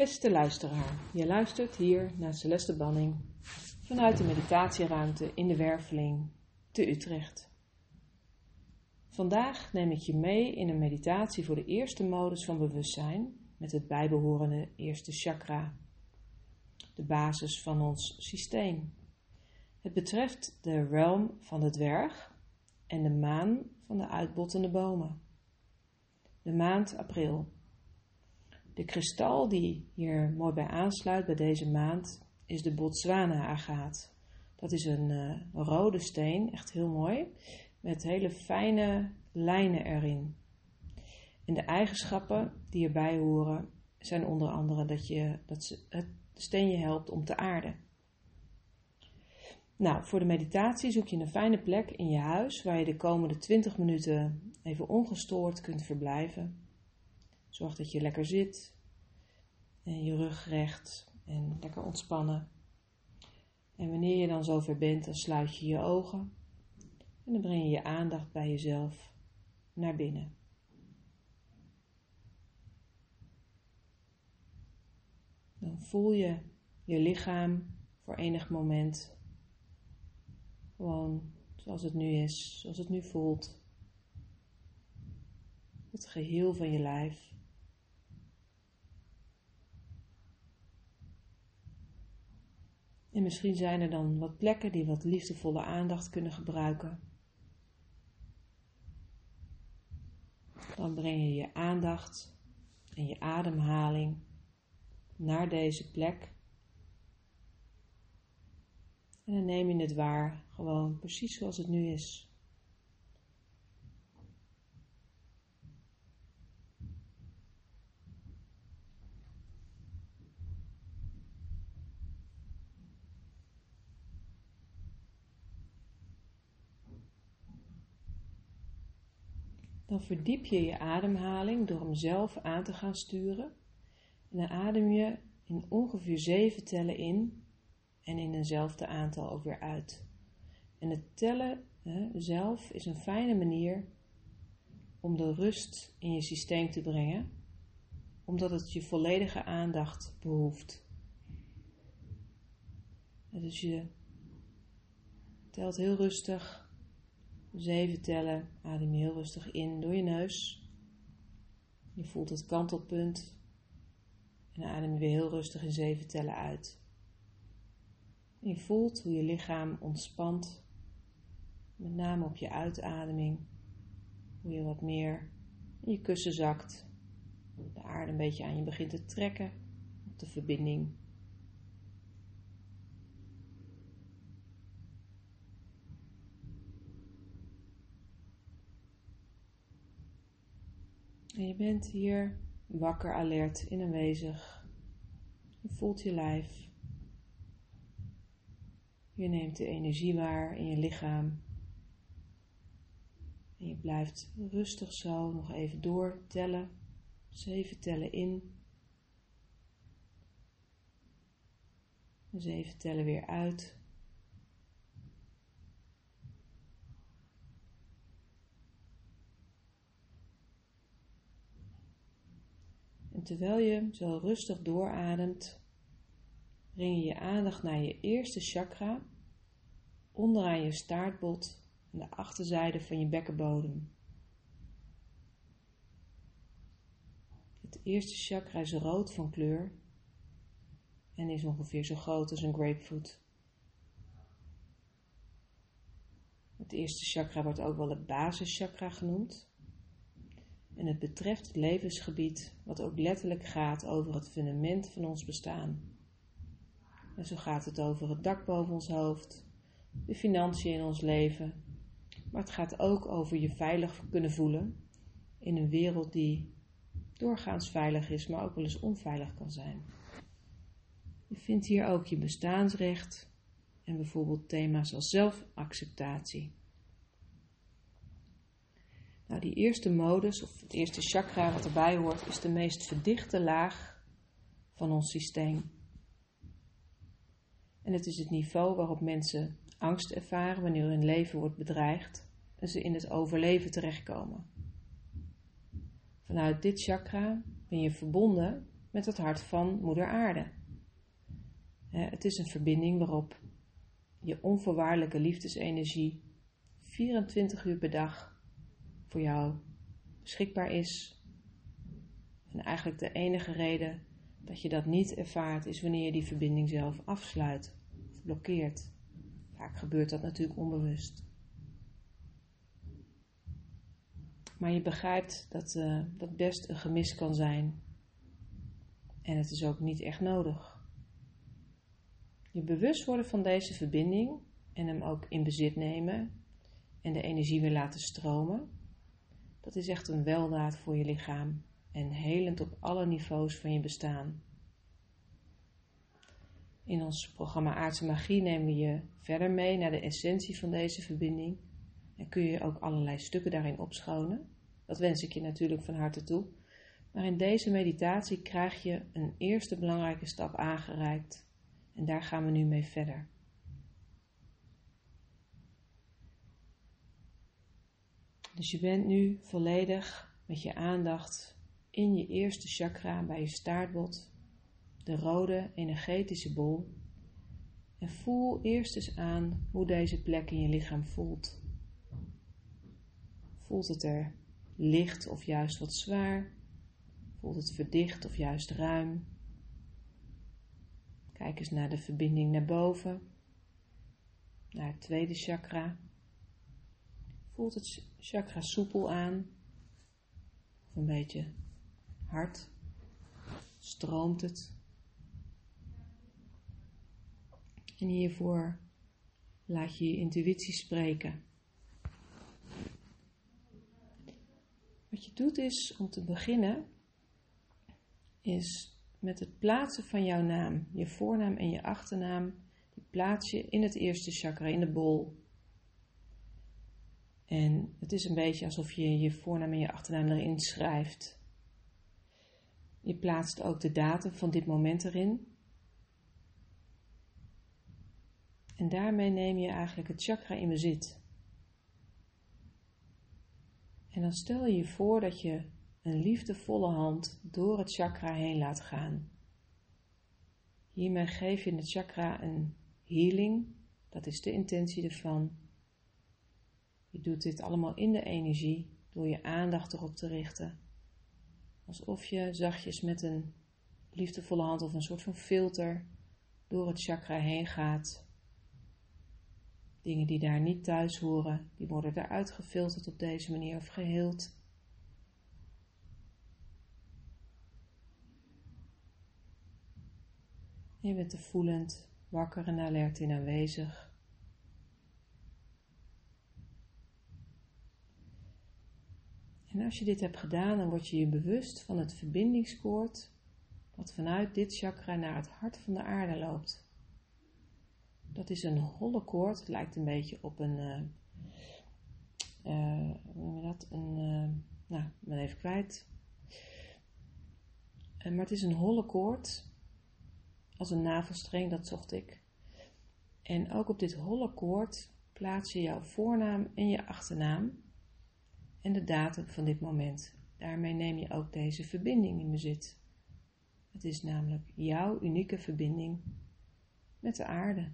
Beste luisteraar, je luistert hier naar Celeste Banning vanuit de meditatieruimte in de Werveling te Utrecht. Vandaag neem ik je mee in een meditatie voor de eerste modus van bewustzijn met het bijbehorende eerste chakra, de basis van ons systeem. Het betreft de realm van de dwerg en de maan van de uitbottende bomen. De maand april. De kristal die hier mooi bij aansluit bij deze maand is de Botswana-agaat. Dat is een uh, rode steen, echt heel mooi, met hele fijne lijnen erin. En de eigenschappen die erbij horen zijn onder andere dat, je, dat het steen je helpt om te aarden. Nou, voor de meditatie zoek je een fijne plek in je huis waar je de komende 20 minuten even ongestoord kunt verblijven. Zorg dat je lekker zit en je rug recht en lekker ontspannen. En wanneer je dan zover bent, dan sluit je je ogen en dan breng je je aandacht bij jezelf naar binnen. Dan voel je je lichaam voor enig moment gewoon zoals het nu is, zoals het nu voelt. Het geheel van je lijf. En misschien zijn er dan wat plekken die wat liefdevolle aandacht kunnen gebruiken. Dan breng je je aandacht en je ademhaling naar deze plek. En dan neem je het waar, gewoon precies zoals het nu is. Dan verdiep je je ademhaling door hem zelf aan te gaan sturen. En dan adem je in ongeveer zeven tellen in en in eenzelfde aantal ook weer uit. En het tellen hè, zelf is een fijne manier om de rust in je systeem te brengen, omdat het je volledige aandacht behoeft. dus je telt heel rustig Zeven tellen, adem heel rustig in door je neus. Je voelt het kantelpunt. En adem weer heel rustig in zeven tellen uit. Je voelt hoe je lichaam ontspant, met name op je uitademing, hoe je wat meer in je kussen zakt, de aarde een beetje aan je begint te trekken. Op de verbinding En je bent hier wakker, alert in aanwezig. Je voelt je lijf. Je neemt de energie waar in je lichaam. En je blijft rustig zo nog even doortellen. Zeven tellen in. Zeven tellen weer uit. En terwijl je zo rustig doorademt, breng je je aandacht naar je eerste chakra, onderaan je staartbot aan de achterzijde van je bekkenbodem. Het eerste chakra is rood van kleur en is ongeveer zo groot als een grapefruit. Het eerste chakra wordt ook wel het basischakra genoemd en het betreft het levensgebied wat ook letterlijk gaat over het fundament van ons bestaan. En zo gaat het over het dak boven ons hoofd, de financiën in ons leven, maar het gaat ook over je veilig kunnen voelen in een wereld die doorgaans veilig is, maar ook wel eens onveilig kan zijn. Je vindt hier ook je bestaansrecht en bijvoorbeeld thema's als zelfacceptatie. Nou, die eerste modus, of het eerste chakra wat erbij hoort, is de meest verdichte laag van ons systeem. En het is het niveau waarop mensen angst ervaren wanneer hun leven wordt bedreigd en ze in het overleven terechtkomen. Vanuit dit chakra ben je verbonden met het hart van Moeder Aarde. Het is een verbinding waarop je onvoorwaardelijke liefdesenergie 24 uur per dag voor jou beschikbaar is. En eigenlijk de enige reden dat je dat niet ervaart is wanneer je die verbinding zelf afsluit of blokkeert. Vaak gebeurt dat natuurlijk onbewust. Maar je begrijpt dat uh, dat best een gemis kan zijn. En het is ook niet echt nodig. Je bewust worden van deze verbinding en hem ook in bezit nemen en de energie weer laten stromen, dat is echt een weldaad voor je lichaam en helend op alle niveaus van je bestaan. In ons programma Aardse Magie nemen we je verder mee naar de essentie van deze verbinding en kun je ook allerlei stukken daarin opschonen. Dat wens ik je natuurlijk van harte toe. Maar in deze meditatie krijg je een eerste belangrijke stap aangereikt en daar gaan we nu mee verder. Dus je bent nu volledig met je aandacht in je eerste chakra bij je staartbot, de rode energetische bol. En voel eerst eens aan hoe deze plek in je lichaam voelt. Voelt het er licht of juist wat zwaar? Voelt het verdicht of juist ruim? Kijk eens naar de verbinding naar boven, naar het tweede chakra. Voelt het chakra soepel aan, een beetje hard? Stroomt het? En hiervoor laat je je intuïtie spreken. Wat je doet is om te beginnen, is met het plaatsen van jouw naam, je voornaam en je achternaam, die plaats je in het eerste chakra, in de bol. En het is een beetje alsof je je voornaam en je achternaam erin schrijft. Je plaatst ook de datum van dit moment erin. En daarmee neem je eigenlijk het chakra in bezit. En dan stel je je voor dat je een liefdevolle hand door het chakra heen laat gaan. Hiermee geef je het chakra een healing, dat is de intentie ervan. Je doet dit allemaal in de energie door je aandacht erop te richten. Alsof je zachtjes met een liefdevolle hand of een soort van filter door het chakra heen gaat. Dingen die daar niet thuis horen, die worden eruit gefilterd op deze manier of geheeld. je bent er voelend, wakker en alert in aanwezig. En als je dit hebt gedaan, dan word je je bewust van het verbindingskoord wat vanuit dit chakra naar het hart van de aarde loopt. Dat is een holle koord, het lijkt een beetje op een, uh, uh, hoe noem je dat, een, uh, nou, ik ben even kwijt. maar het is een holle koord als een navelstreng, dat zocht ik. En ook op dit holle koord plaats je jouw voornaam en je achternaam en de datum van dit moment. Daarmee neem je ook deze verbinding in bezit. Het is namelijk jouw unieke verbinding met de aarde.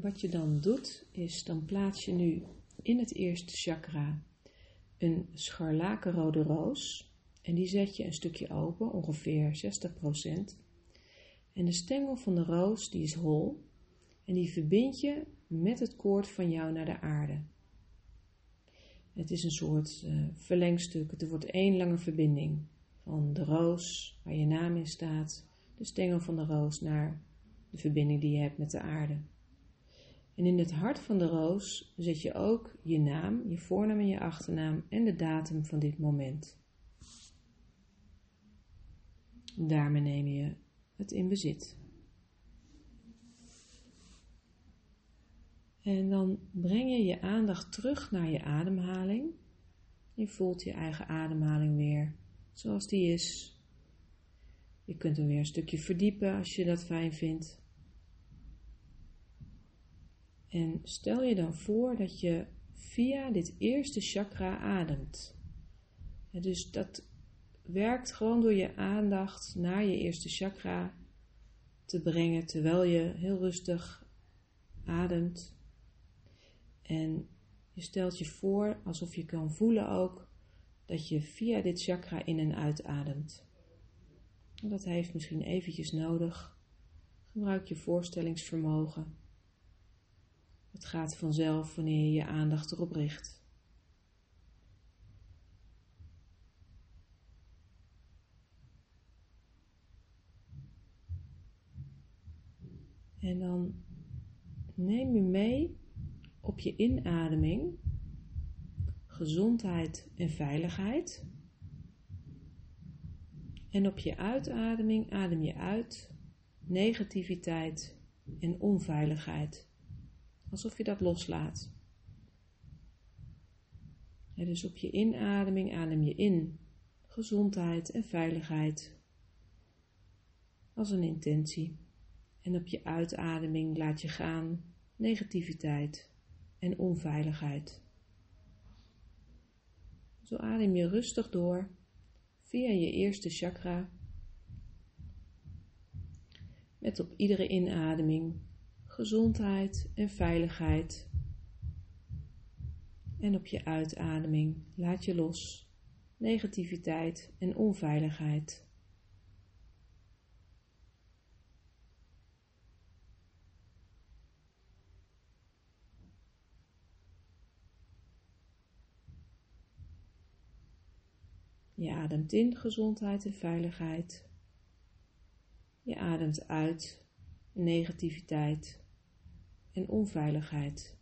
Wat je dan doet, is dan plaats je nu in het eerste chakra een scharlakenrode roos. En die zet je een stukje open, ongeveer 60%. En de stengel van de roos, die is hol. En die verbind je met het koord van jou naar de aarde. Het is een soort uh, verlengstuk. Het wordt één lange verbinding. Van de roos, waar je naam in staat, de stengel van de roos, naar de verbinding die je hebt met de aarde. En in het hart van de roos zet je ook je naam, je voornaam en je achternaam en de datum van dit moment. Daarmee neem je het in bezit. En dan breng je je aandacht terug naar je ademhaling. Je voelt je eigen ademhaling weer zoals die is. Je kunt hem weer een stukje verdiepen als je dat fijn vindt. En stel je dan voor dat je via dit eerste chakra ademt. dus dat werkt gewoon door je aandacht naar je eerste chakra te brengen terwijl je heel rustig ademt. En je stelt je voor alsof je kan voelen ook dat je via dit chakra in en uitademt. Dat heeft misschien eventjes nodig. Gebruik je voorstellingsvermogen. Het gaat vanzelf wanneer je je aandacht erop richt. En dan neem je mee op je inademing gezondheid en veiligheid. En op je uitademing adem je uit negativiteit en onveiligheid. Alsof je dat loslaat. En dus op je inademing adem je in gezondheid en veiligheid als een intentie. En op je uitademing laat je gaan negativiteit en onveiligheid. Zo adem je rustig door via je eerste chakra. Met op iedere inademing gezondheid en veiligheid. En op je uitademing laat je los negativiteit en onveiligheid. Je ademt in gezondheid en veiligheid. Je ademt uit negativiteit en onveiligheid.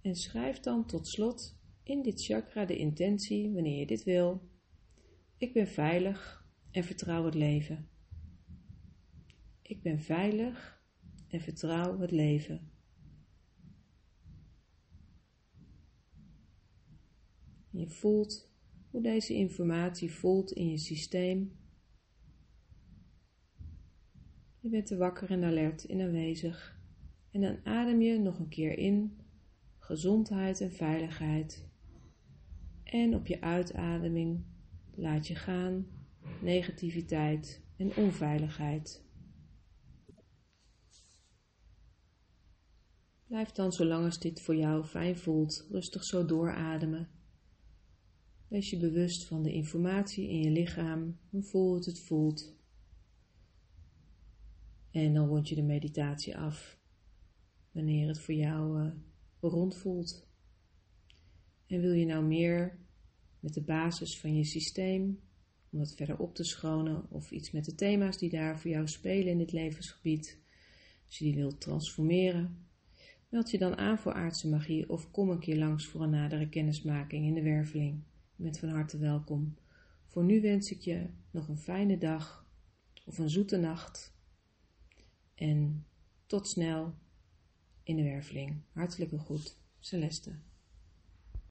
En schrijf dan tot slot in dit chakra de intentie, wanneer je dit wil. Ik ben veilig en vertrouw het leven. Ik ben veilig en vertrouw het leven. Je voelt hoe deze informatie voelt in je systeem. Je bent er wakker en alert in aanwezig. En dan adem je nog een keer in gezondheid en veiligheid. En op je uitademing laat je gaan negativiteit en onveiligheid. Blijf dan zolang als dit voor jou fijn voelt, rustig zo doorademen. Wees je bewust van de informatie in je lichaam, hoe voel het het voelt. En dan rond je de meditatie af, wanneer het voor jou uh, rond voelt. En wil je nou meer met de basis van je systeem, om dat verder op te schonen, of iets met de thema's die daar voor jou spelen in dit levensgebied, als je die wilt transformeren, meld je dan aan voor aardse magie of kom een keer langs voor een nadere kennismaking in de werveling. Je van harte welkom. Voor nu wens ik je nog een fijne dag of een zoete nacht. En tot snel in de werveling. Hartelijke groet, Celeste.